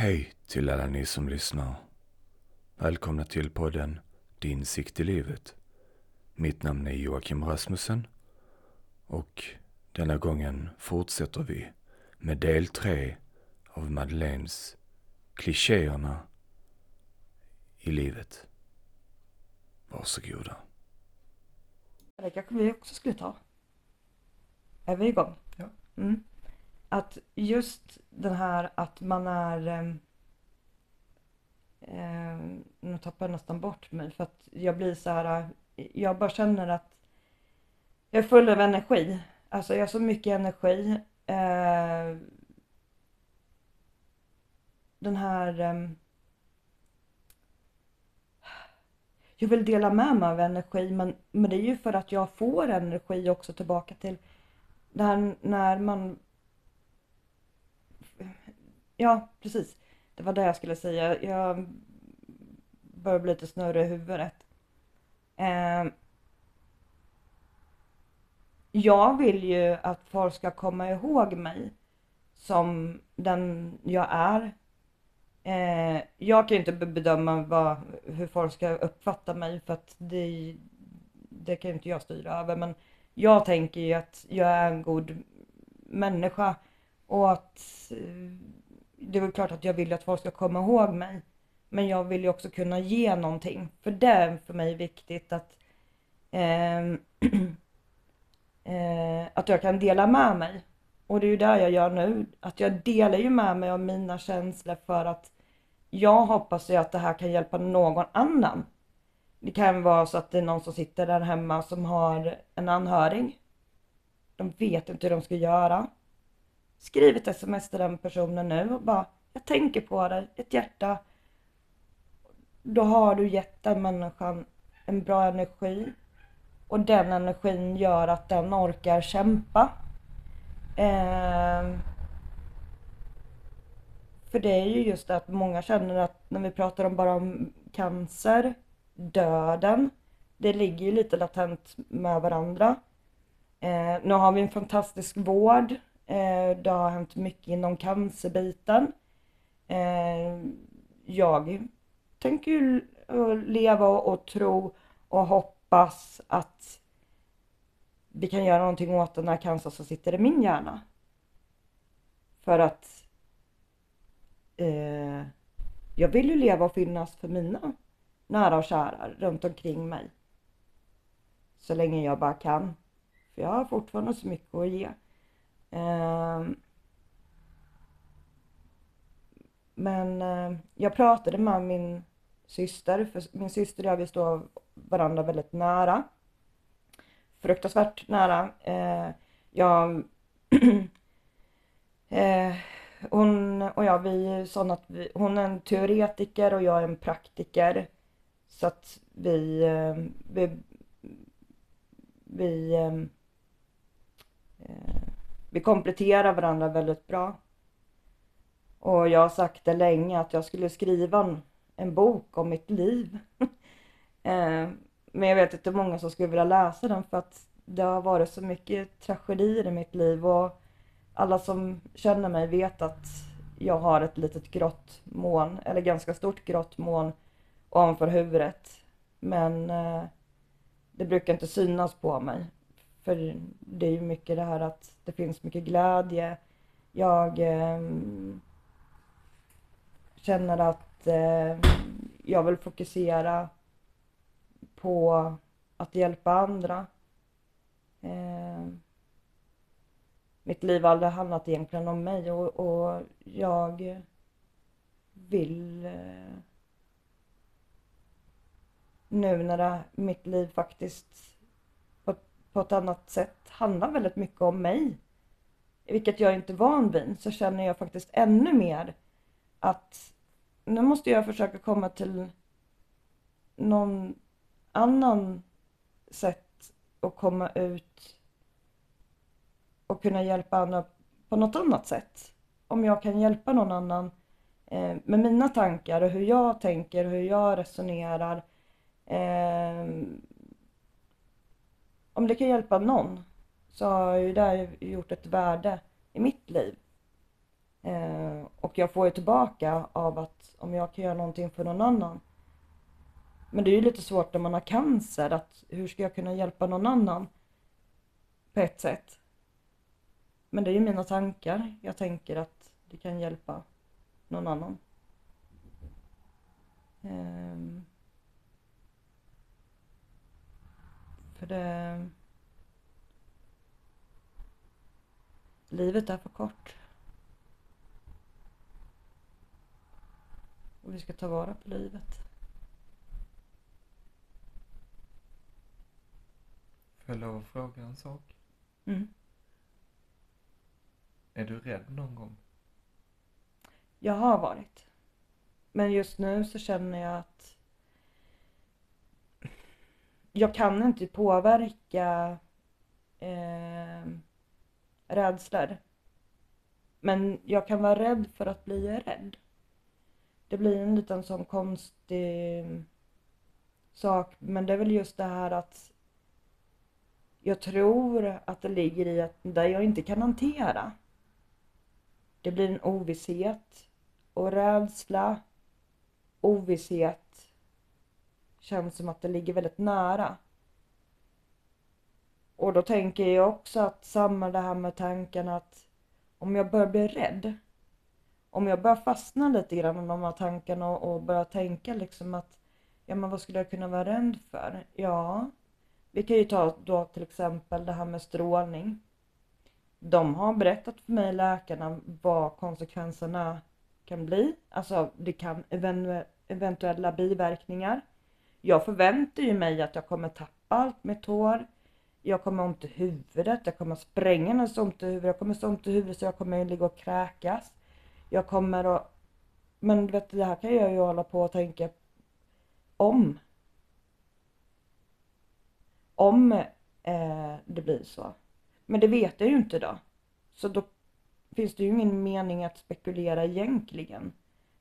Hej till alla ni som lyssnar. Välkomna till podden Din sikt i livet. Mitt namn är Joakim Rasmussen och denna gången fortsätter vi med del tre av Madeleines klichéerna i livet. Varsågoda. Det kanske vi också skulle ta. Är vi igång? Ja. Mm. Att just den här att man är... Eh, eh, nu tappar jag nästan bort mig för att jag blir så här... Eh, jag bara känner att jag är full av energi. Alltså jag har så mycket energi. Eh, den här... Eh, jag vill dela med mig av energi men, men det är ju för att jag får energi också tillbaka till det här när man... Ja, precis. Det var det jag skulle säga. Jag börjar bli lite snurrig i huvudet. Eh, jag vill ju att folk ska komma ihåg mig som den jag är. Eh, jag kan ju inte bedöma vad, hur folk ska uppfatta mig för att det, det kan ju inte jag styra över. Men jag tänker ju att jag är en god människa och att eh, det är väl klart att jag vill att folk ska komma ihåg mig. Men jag vill ju också kunna ge någonting. För det är för mig viktigt att eh, eh, att jag kan dela med mig. Och det är ju det jag gör nu. Att jag delar ju med mig av mina känslor för att jag hoppas ju att det här kan hjälpa någon annan. Det kan vara så att det är någon som sitter där hemma som har en anhörig. De vet inte hur de ska göra. Skriv ett sms till den personen nu och bara, jag tänker på dig, ett hjärta. Då har du gett den människan en bra energi. Och den energin gör att den orkar kämpa. Eh, för det är ju just det att många känner att när vi pratar om bara om cancer, döden, det ligger ju lite latent med varandra. Eh, nu har vi en fantastisk vård. Eh, det har hänt mycket inom cancerbiten. Eh, jag tänker ju eh, leva och tro och hoppas att vi kan göra någonting åt den här cancern som sitter i min hjärna. För att eh, jag vill ju leva och finnas för mina nära och kära runt omkring mig. Så länge jag bara kan. För jag har fortfarande så mycket att ge. Ehm, men eh, jag pratade med min syster, för min syster och jag vi står varandra väldigt nära. Fruktansvärt nära. Eh, jag, eh, hon och jag, vi är sådana att vi, hon är en teoretiker och jag är en praktiker. Så att vi, vi, vi, eh, vi kompletterar varandra väldigt bra. Och jag har sagt det länge att jag skulle skriva en, en bok om mitt liv. eh, men jag vet inte hur många som skulle vilja läsa den för att det har varit så mycket tragedier i mitt liv och alla som känner mig vet att jag har ett litet grått moln, eller ganska stort grått moln ovanför huvudet. Men eh, det brukar inte synas på mig. För det är ju mycket det här att det finns mycket glädje. Jag eh, känner att eh, jag vill fokusera på att hjälpa andra. Eh, mitt liv har aldrig handlat egentligen om mig och, och jag vill eh, nu när det, mitt liv faktiskt på, ett annat sätt handlar väldigt mycket om mig, vilket jag inte är van vid, så känner jag faktiskt ännu mer att nu måste jag försöka komma till någon annan sätt att komma ut och kunna hjälpa andra på något annat sätt. Om jag kan hjälpa någon annan eh, med mina tankar och hur jag tänker, hur jag resonerar. Eh, om det kan hjälpa någon så har ju det gjort ett värde i mitt liv. Eh, och jag får ju tillbaka av att om jag kan göra någonting för någon annan. Men det är ju lite svårt när man har cancer, att hur ska jag kunna hjälpa någon annan? På ett sätt. Men det är ju mina tankar. Jag tänker att det kan hjälpa någon annan. Eh, för det... Livet är för kort. Och vi ska ta vara på livet. Får jag lov att fråga en sak? Mm. Är du rädd någon gång? Jag har varit. Men just nu så känner jag att jag kan inte påverka eh, rädslor. Men jag kan vara rädd för att bli rädd. Det blir en liten sån konstig mm, sak. Men det är väl just det här att jag tror att det ligger i att där jag inte kan hantera. Det blir en ovisshet och rädsla, ovisshet känns som att det ligger väldigt nära. Och då tänker jag också att samma det här med tanken att om jag börjar bli rädd, om jag börjar fastna lite grann i de här tankarna och, och börjar tänka liksom att ja men vad skulle jag kunna vara rädd för? Ja, vi kan ju ta då till exempel det här med strålning. De har berättat för mig, läkarna, vad konsekvenserna kan bli. Alltså det kan eventuella biverkningar. Jag förväntar ju mig att jag kommer tappa allt mitt hår. Jag kommer ont i huvudet, jag kommer spränga så ont i huvudet, jag kommer så ont i huvudet så jag kommer ligga och kräkas. Jag kommer att... Men du vet, det här kan jag ju hålla på och tänka om. Om eh, det blir så. Men det vet jag ju inte då. Så då finns det ju ingen mening att spekulera egentligen.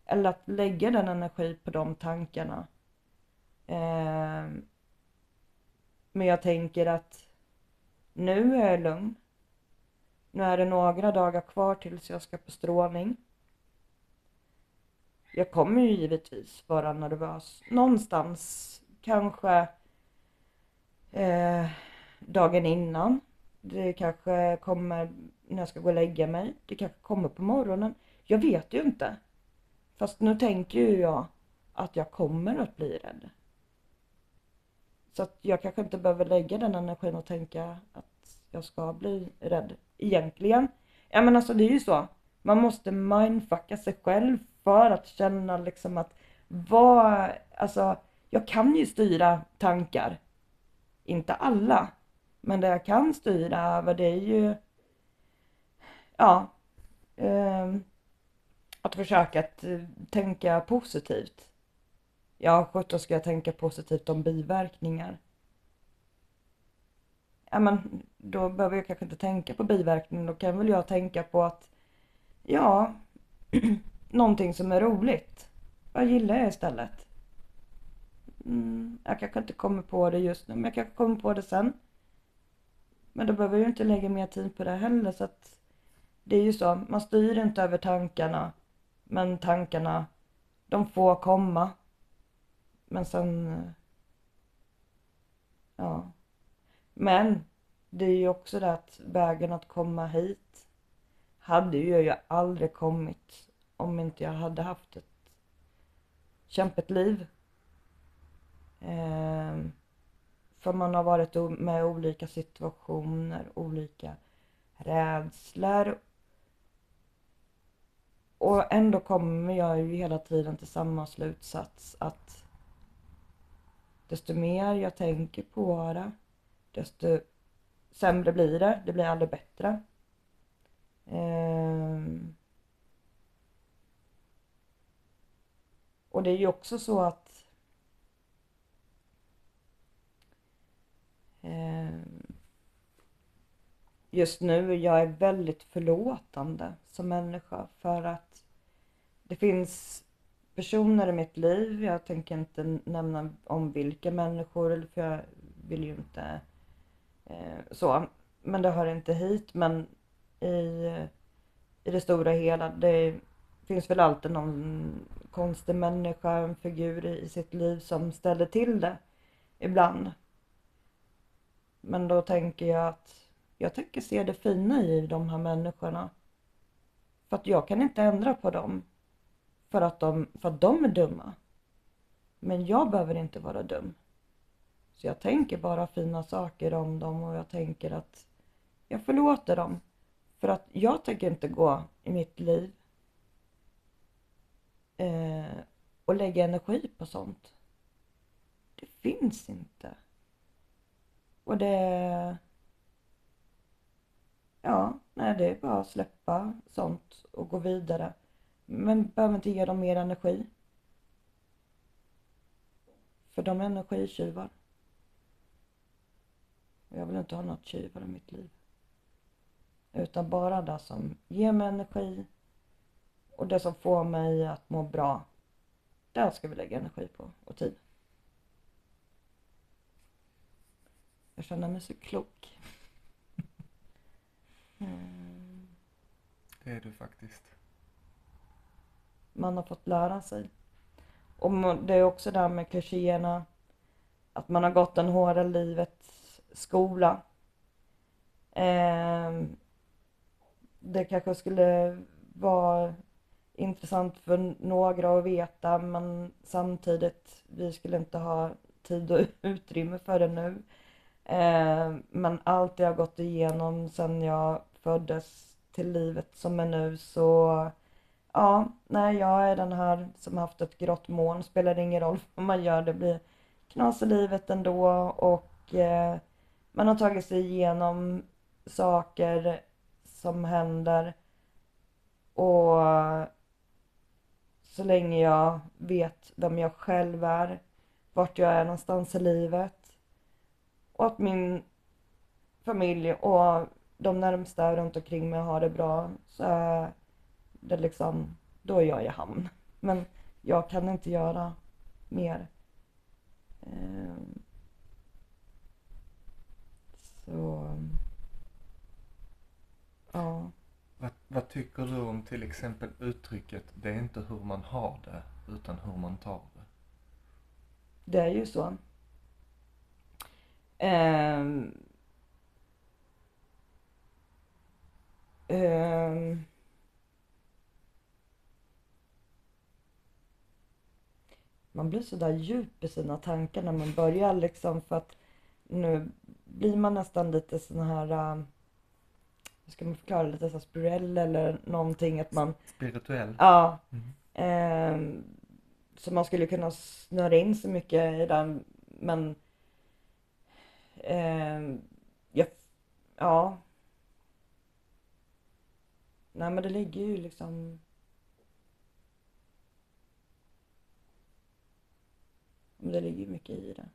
Eller att lägga den energi på de tankarna. Eh, men jag tänker att nu är jag lugn. Nu är det några dagar kvar tills jag ska på strålning. Jag kommer ju givetvis vara nervös någonstans, kanske eh, dagen innan. Det kanske kommer när jag ska gå och lägga mig. Det kanske kommer på morgonen. Jag vet ju inte. Fast nu tänker ju jag att jag kommer att bli rädd. Så att jag kanske inte behöver lägga den energin och tänka att jag ska bli rädd egentligen. Ja men alltså det är ju så. Man måste mindfucka sig själv för att känna liksom att vad, alltså jag kan ju styra tankar. Inte alla. Men det jag kan styra över det är ju ja, eh, att försöka att tänka positivt. Ja, sjutton ska jag tänka positivt om biverkningar. Ja, men då behöver jag kanske inte tänka på biverkningar. Då kan väl jag tänka på att, ja, någonting som är roligt. Vad gillar jag istället? Mm, jag kanske inte kommer på det just nu, men jag kanske kommer på det sen. Men då behöver jag ju inte lägga mer tid på det heller, så att det är ju så, man styr inte över tankarna. Men tankarna, de får komma. Men sen... Eh, ja. Men det är ju också det att vägen att komma hit hade ju jag aldrig kommit om inte jag hade haft ett kämpigt liv. Eh, för man har varit med olika situationer, olika rädslor, och ändå kommer jag ju hela tiden till samma slutsats att desto mer jag tänker på det, desto sämre blir det. Det blir aldrig bättre. Ehm. Och det är ju också så att ehm. just nu, jag är väldigt förlåtande som människa för att det finns personer i mitt liv, jag tänker inte nämna om vilka människor, för jag vill ju inte eh, så. Men det hör inte hit. Men i, i det stora hela, det finns väl alltid någon konstig människa, en figur i, i sitt liv som ställer till det ibland. Men då tänker jag att jag tänker se det fina i de här människorna. För att jag kan inte ändra på dem. För att de, för att de är dumma. Men jag behöver inte vara dum. Så jag tänker bara fina saker om dem och jag tänker att jag förlåter dem. För att jag tänker inte gå i mitt liv eh, och lägga energi på sånt. Det finns inte. Och det... Ja, nej det är bara att släppa sånt och gå vidare. Men behöver inte ge dem mer energi. För de är energitjuvar. Jag vill inte ha något tjuvar i mitt liv. Utan bara det som ger mig energi och det som får mig att må bra. Där ska vi lägga energi på och tid. Jag känner mig så klok. Mm. Det är du faktiskt. Man har fått lära sig. Och det är också det här med klichéerna. Att man har gått den hårda livets skola. Eh, det kanske skulle vara intressant för några att veta men samtidigt, vi skulle inte ha tid och utrymme för det nu. Eh, men allt jag har gått igenom sedan jag föddes till livet som är nu så ja, nej jag är den här som haft ett grått moln, spelar ingen roll vad man gör, det blir knas i livet ändå. Och eh, man har tagit sig igenom saker som händer. Och så länge jag vet vem jag själv är, vart jag är någonstans i livet. Och att min familj och de närmsta runt omkring mig har det bra så är det liksom, då är jag i hamn. Men jag kan inte göra mer. Ehm. Så, ja. Vad, vad tycker du om till exempel uttrycket det är inte hur man har det utan hur man tar det? Det är ju så. Um, um, man blir så där djup i sina tankar när man börjar liksom för att nu blir man nästan lite sån här uh, hur ska man förklara lite så spirituell eller någonting att man Spirituell? Ja. Mm. Eh, så man skulle kunna snöra in så mycket i den men eh, ja, ja. Nej men det ligger ju liksom det ligger mycket i det.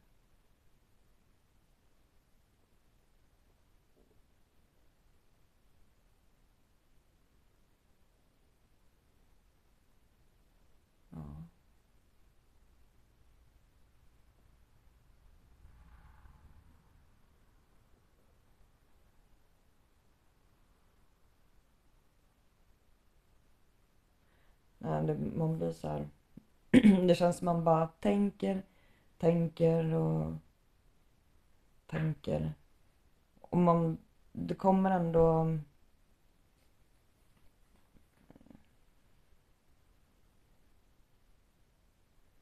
det, man blir så här. det känns som man bara tänker, tänker och tänker. Och man, det kommer ändå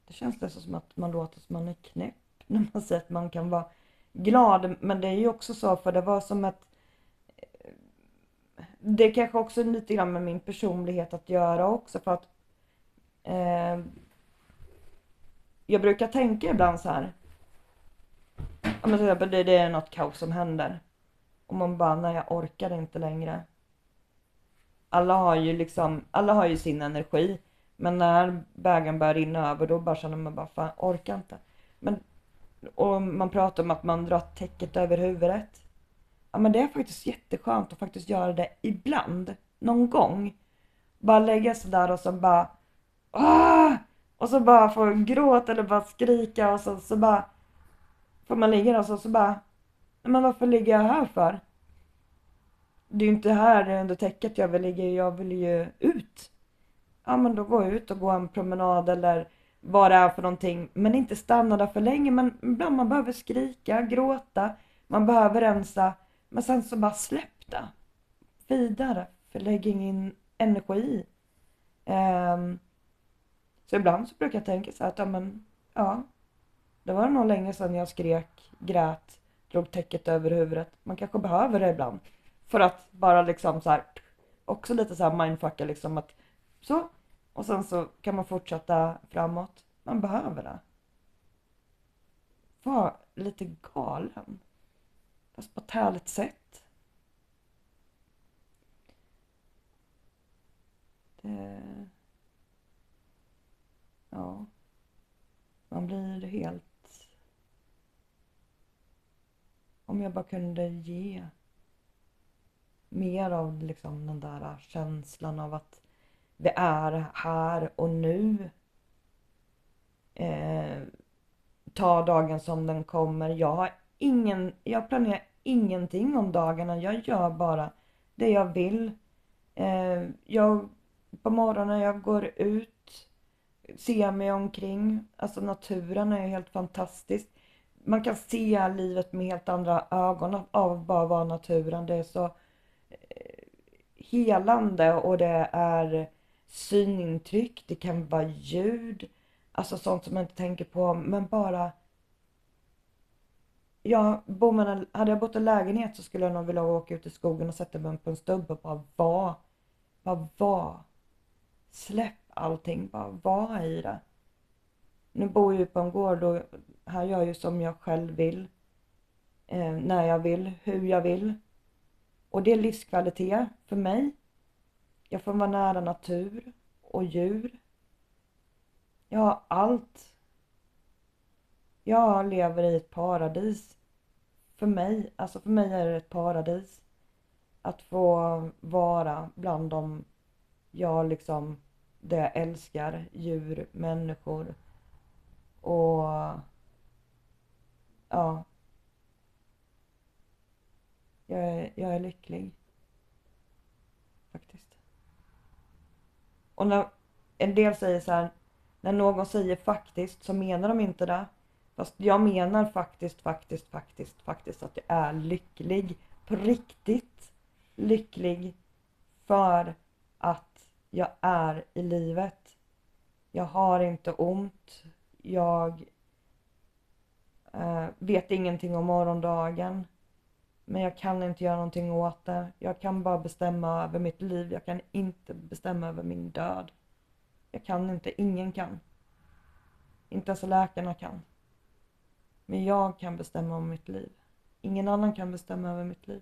Det känns nästan som att man låter som man är knäpp när man säger att man kan vara glad. Men det är ju också så för det var som att det är kanske också lite grann med min personlighet att göra också för att Eh, jag brukar tänka ibland så här. Om till exempel det, det är något kaos som händer. Och man bara, nej jag orkar inte längre. Alla har ju liksom, alla har ju sin energi. Men när bägaren börjar rinna över då bara känner man bara, fan orkar inte. Men, och man pratar om att man drar täcket över huvudet. Ja men det är faktiskt jätteskönt att faktiskt göra det ibland. Någon gång. Bara lägga sig där och så bara Åh! Och så bara få gråta eller bara skrika och så, så bara får man ligga där och så, så bara Men varför ligger jag här för? Det är ju inte här under täcket jag vill ligga, jag vill ju ut. ja men då går jag ut och går en promenad eller vad det är för någonting. Men inte stanna där för länge. Men ibland man behöver skrika, gråta, man behöver rensa. Men sen så bara släpp det. Vidare, för lägg ingen energi. Um, så ibland så brukar jag tänka så här att, ja men, ja. Det var nog länge sedan jag skrek, grät, drog täcket över huvudet. Man kanske behöver det ibland. För att bara liksom så här, också lite så här mindfucka liksom att så. Och sen så kan man fortsätta framåt. Man behöver det. Var lite galen. Fast på ett härligt sätt. Det... Ja. Man blir helt... Om jag bara kunde ge mer av liksom den där känslan av att vi är här och nu. Eh, ta dagen som den kommer. Jag har ingen, jag planerar ingenting om dagarna. Jag gör bara det jag vill. Eh, jag, på morgonen jag går ut, Se mig omkring. Alltså naturen är helt fantastisk. Man kan se livet med helt andra ögon av bara vara naturen. Det är så eh, helande och det är synintryck, det kan vara ljud, alltså sånt som man inte tänker på, men bara Ja, bor man, hade jag bott i lägenhet så skulle jag nog vilja åka ut i skogen och sätta mig på en stubbe och bara vara. Bara vara. Släpp allting, bara vara i det. Nu bor jag ju på en gård och här gör jag ju som jag själv vill. Eh, när jag vill, hur jag vill. Och det är livskvalitet för mig. Jag får vara nära natur och djur. Jag har allt. Jag lever i ett paradis. För mig, alltså för mig är det ett paradis. Att få vara bland dem jag liksom, det jag älskar, djur, människor. Och ja. Jag är, jag är lycklig. Faktiskt. Och när en del säger så här, när någon säger faktiskt så menar de inte det. Fast jag menar faktiskt, faktiskt, faktiskt, faktiskt att jag är lycklig. På riktigt lycklig. För att jag är i livet. Jag har inte ont. Jag eh, vet ingenting om morgondagen. Men jag kan inte göra någonting åt det. Jag kan bara bestämma över mitt liv. Jag kan inte bestämma över min död. Jag kan inte, ingen kan. Inte ens läkarna kan. Men jag kan bestämma om mitt liv. Ingen annan kan bestämma över mitt liv.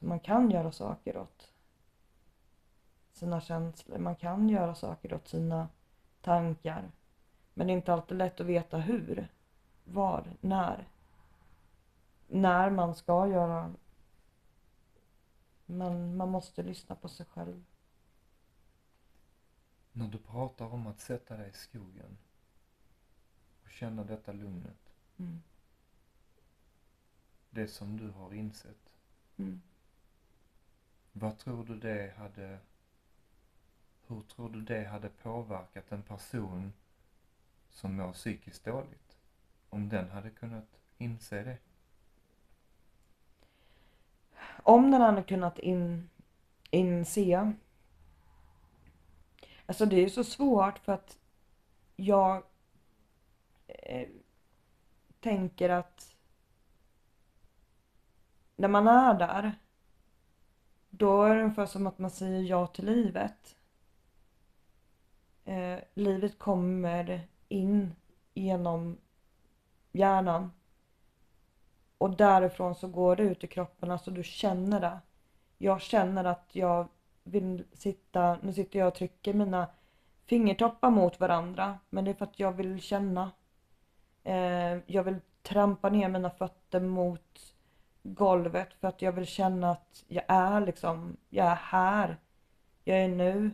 Man kan göra saker åt sina känslor. Man kan göra saker åt sina tankar. Men det är inte alltid lätt att veta hur, var, när. När man ska göra. Men man måste lyssna på sig själv. När du pratar om att sätta dig i skogen och känna detta lugnet. Mm. Det som du har insett. Mm. Vad tror du det hade, hur tror du det hade påverkat en person som mår psykiskt dåligt. Om den hade kunnat inse det. Om den hade kunnat in, inse. Alltså det är ju så svårt för att jag eh, tänker att när man är där då är det ungefär som att man säger ja till livet. Eh, livet kommer in genom hjärnan. Och därifrån så går det ut i kroppen, alltså du känner det. Jag känner att jag vill sitta, nu sitter jag och trycker mina fingertoppar mot varandra. Men det är för att jag vill känna. Eh, jag vill trampa ner mina fötter mot golvet för att jag vill känna att jag är liksom, jag är här. Jag är nu.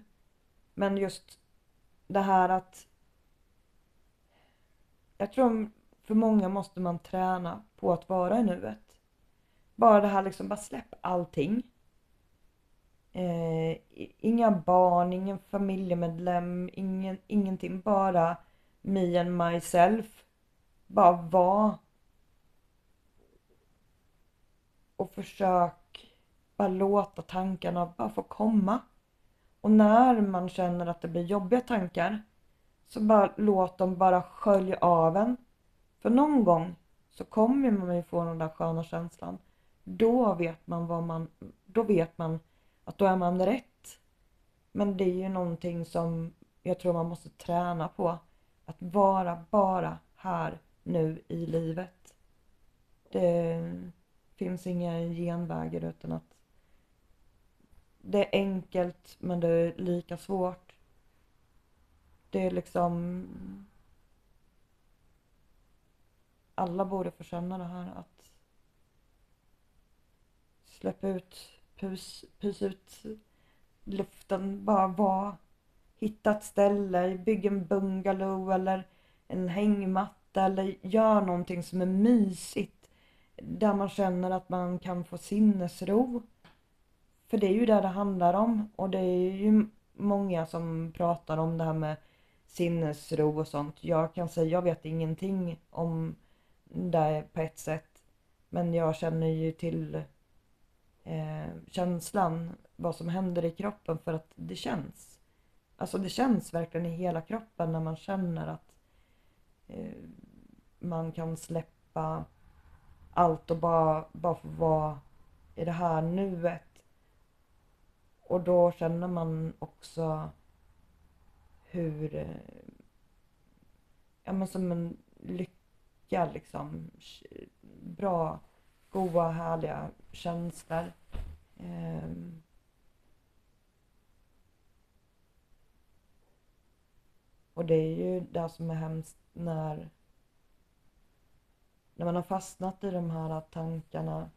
Men just det här att jag tror för många måste man träna på att vara i nuet. bara det här liksom, bara släpp allting. Eh, inga barn, ingen familjemedlem, ingen, ingenting. Bara me and myself. Bara var. Och försök bara låta tankarna bara få komma. Och när man känner att det blir jobbiga tankar så bara låt dem bara skölja av en. För någon gång så kommer man ju få den där sköna känslan. Då vet man vad man, då vet man att då är man rätt. Men det är ju någonting som jag tror man måste träna på. Att vara bara här nu i livet. Det finns inga genvägar utan att det är enkelt men det är lika svårt. Det är liksom alla borde få känna det här att släppa ut, pus, pus ut luften, bara vara, hitta ett ställe, Bygg en bungalow eller en hängmatta eller gör någonting som är mysigt där man känner att man kan få sinnesro. För det är ju det det handlar om och det är ju många som pratar om det här med sinnesro och sånt. Jag kan säga, jag vet ingenting om det på ett sätt. Men jag känner ju till eh, känslan, vad som händer i kroppen för att det känns. Alltså det känns verkligen i hela kroppen när man känner att eh, man kan släppa allt och bara, bara få vara i det här nuet. Och då känner man också hur, ja men som en lycka liksom. Bra, goa, härliga känslor. Um, och det är ju det som är hemskt när, när man har fastnat i de här tankarna.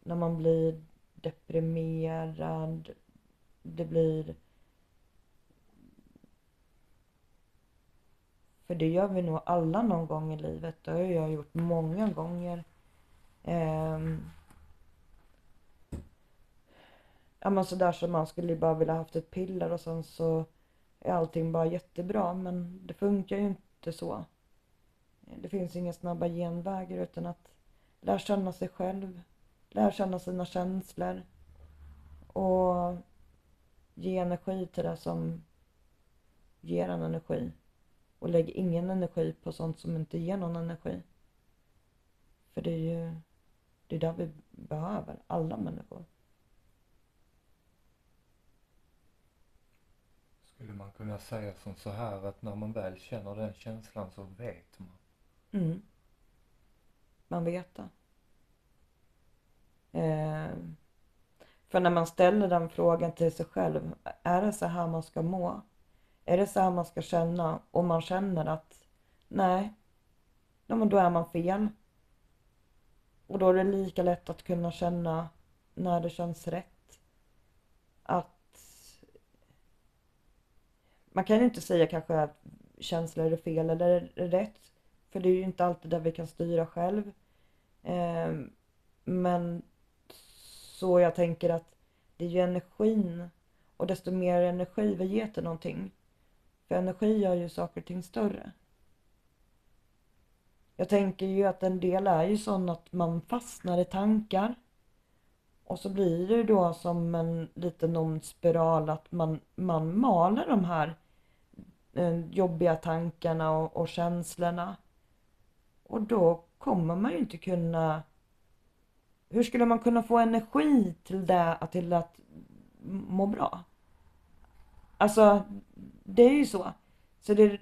När man blir deprimerad. Det blir För det gör vi nog alla någon gång i livet. Det har jag gjort många gånger. Ehm, ja men sådär som man skulle bara vilja haft ett piller och sen så är allting bara jättebra. Men det funkar ju inte så. Det finns inga snabba genvägar utan att lära känna sig själv. Lära känna sina känslor. Och ge energi till det som ger en energi. Och lägg ingen energi på sånt som inte ger någon energi. För det är ju det är där vi behöver, alla människor. Skulle man kunna säga som så här att när man väl känner den känslan så vet man? Mm. Man vet det. Eh, för när man ställer den frågan till sig själv, är det så här man ska må? Är det så här man ska känna? Och man känner att nej, ja, men då är man fel. Och då är det lika lätt att kunna känna när det känns rätt. Att man kan ju inte säga kanske att känslor är fel eller är rätt. För det är ju inte alltid där vi kan styra själv. Eh, men så jag tänker att det är ju energin och desto mer energi vi ger till någonting för energi gör ju saker och ting större. Jag tänker ju att en del är ju sån att man fastnar i tankar. Och så blir det då som en liten ond spiral att man, man maler de här eh, jobbiga tankarna och, och känslorna. Och då kommer man ju inte kunna... Hur skulle man kunna få energi till det, till att må bra? Alltså, det är ju så. Så det,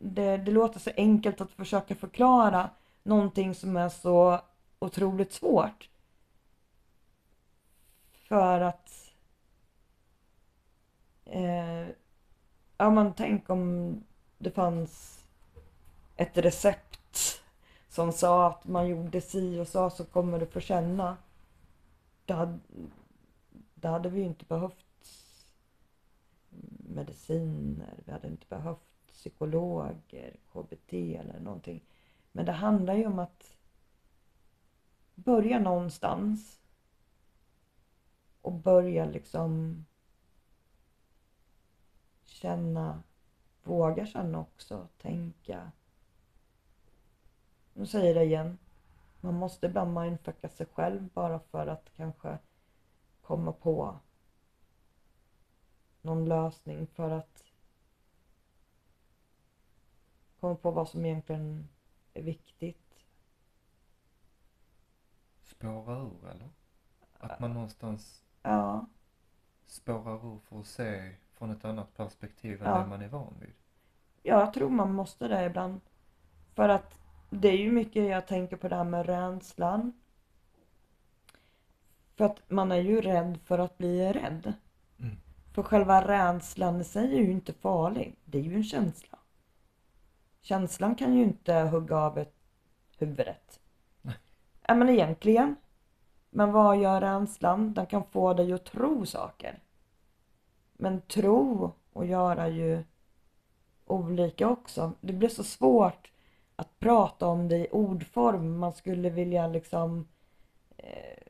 det, det låter så enkelt att försöka förklara någonting som är så otroligt svårt. För att... Eh, ja, man tänk om det fanns ett recept som sa att man gjorde si och så, så kommer du få känna. Det hade, det hade vi ju inte behövt mediciner, vi hade inte behövt psykologer, KBT eller någonting. Men det handlar ju om att börja någonstans. Och börja liksom känna, våga känna också, tänka. Nu säger jag det igen. Man måste ibland mindfucka sig själv bara för att kanske komma på någon lösning för att komma på vad som egentligen är viktigt. Spåra ur eller? Att man någonstans Ja, spårar ur för att se från ett annat perspektiv än Ja. det man är van vid. jag tror man måste det ibland. För att det är ju mycket jag tänker på det här med rädslan. För att man är ju rädd för att bli rädd. Mm. För själva rädslan i sig är ju inte farlig. Det är ju en känsla. Känslan kan ju inte hugga av ett huvudet. Nej. Ja men egentligen. Men vad gör rädslan? Den kan få dig att tro saker. Men tro och göra ju olika också. Det blir så svårt att prata om det i ordform. Man skulle vilja liksom eh,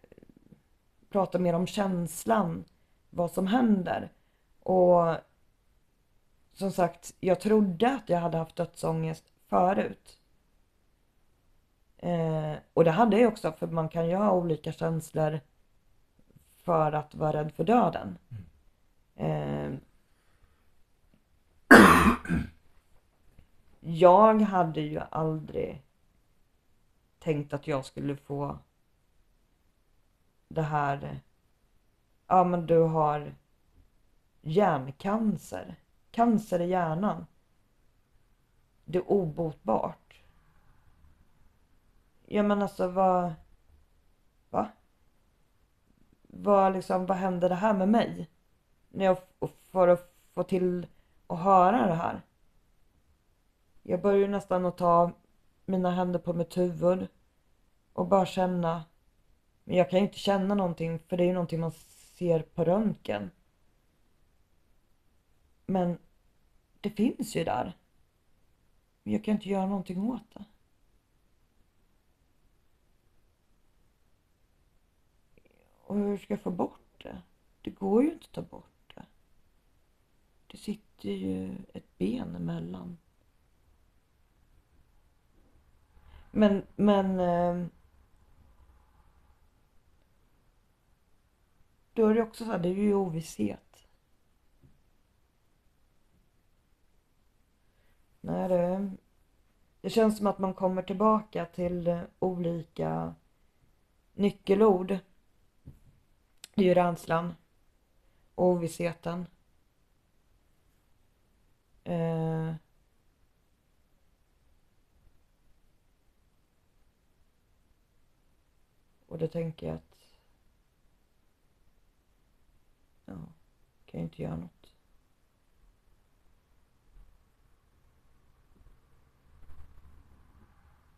prata mer om känslan, vad som händer. Och som sagt, jag trodde att jag hade haft dödsångest förut. Eh, och det hade jag också, för man kan ju ha olika känslor för att vara rädd för döden. Eh, jag hade ju aldrig tänkt att jag skulle få det här. Ja, men du har hjärncancer. Cancer i hjärnan. Det är obotbart. Ja, men alltså vad... Va? Vad liksom, vad hände det här med mig? När jag får för att få till att höra det här. Jag börjar nästan att ta mina händer på mitt huvud och bara känna. Men jag kan ju inte känna någonting för det är ju någonting man ser på röntgen. Men det finns ju där. Men jag kan inte göra någonting åt det. Och hur ska jag få bort det? Det går ju inte att ta bort det. Det sitter ju ett ben emellan. Men, men... Ehm, då är det också så här, det är ju ovisshet. Nej, det, det känns som att man kommer tillbaka till eh, olika nyckelord. Det är ju rädslan, ovissheten. Eh, och då tänker jag att ja, kan jag inte göra något.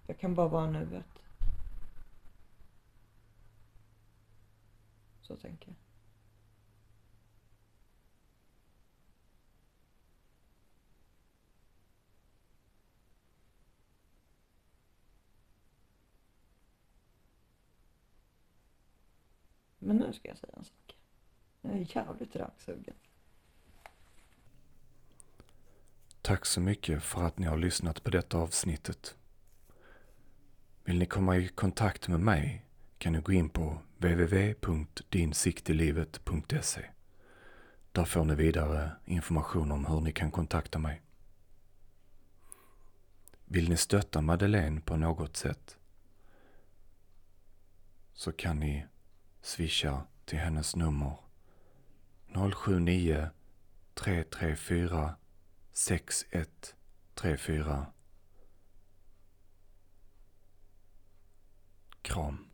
Jag kan bara vara nuet. Så tänker jag. Men nu ska jag säga en sak. Jag är jävligt raksugen. Tack så mycket för att ni har lyssnat på detta avsnittet. Vill ni komma i kontakt med mig kan ni gå in på www.dinsiktilivet.se. Där får ni vidare information om hur ni kan kontakta mig. Vill ni stötta Madeleine på något sätt så kan ni swisha till hennes nummer 079 334 6134 Kram.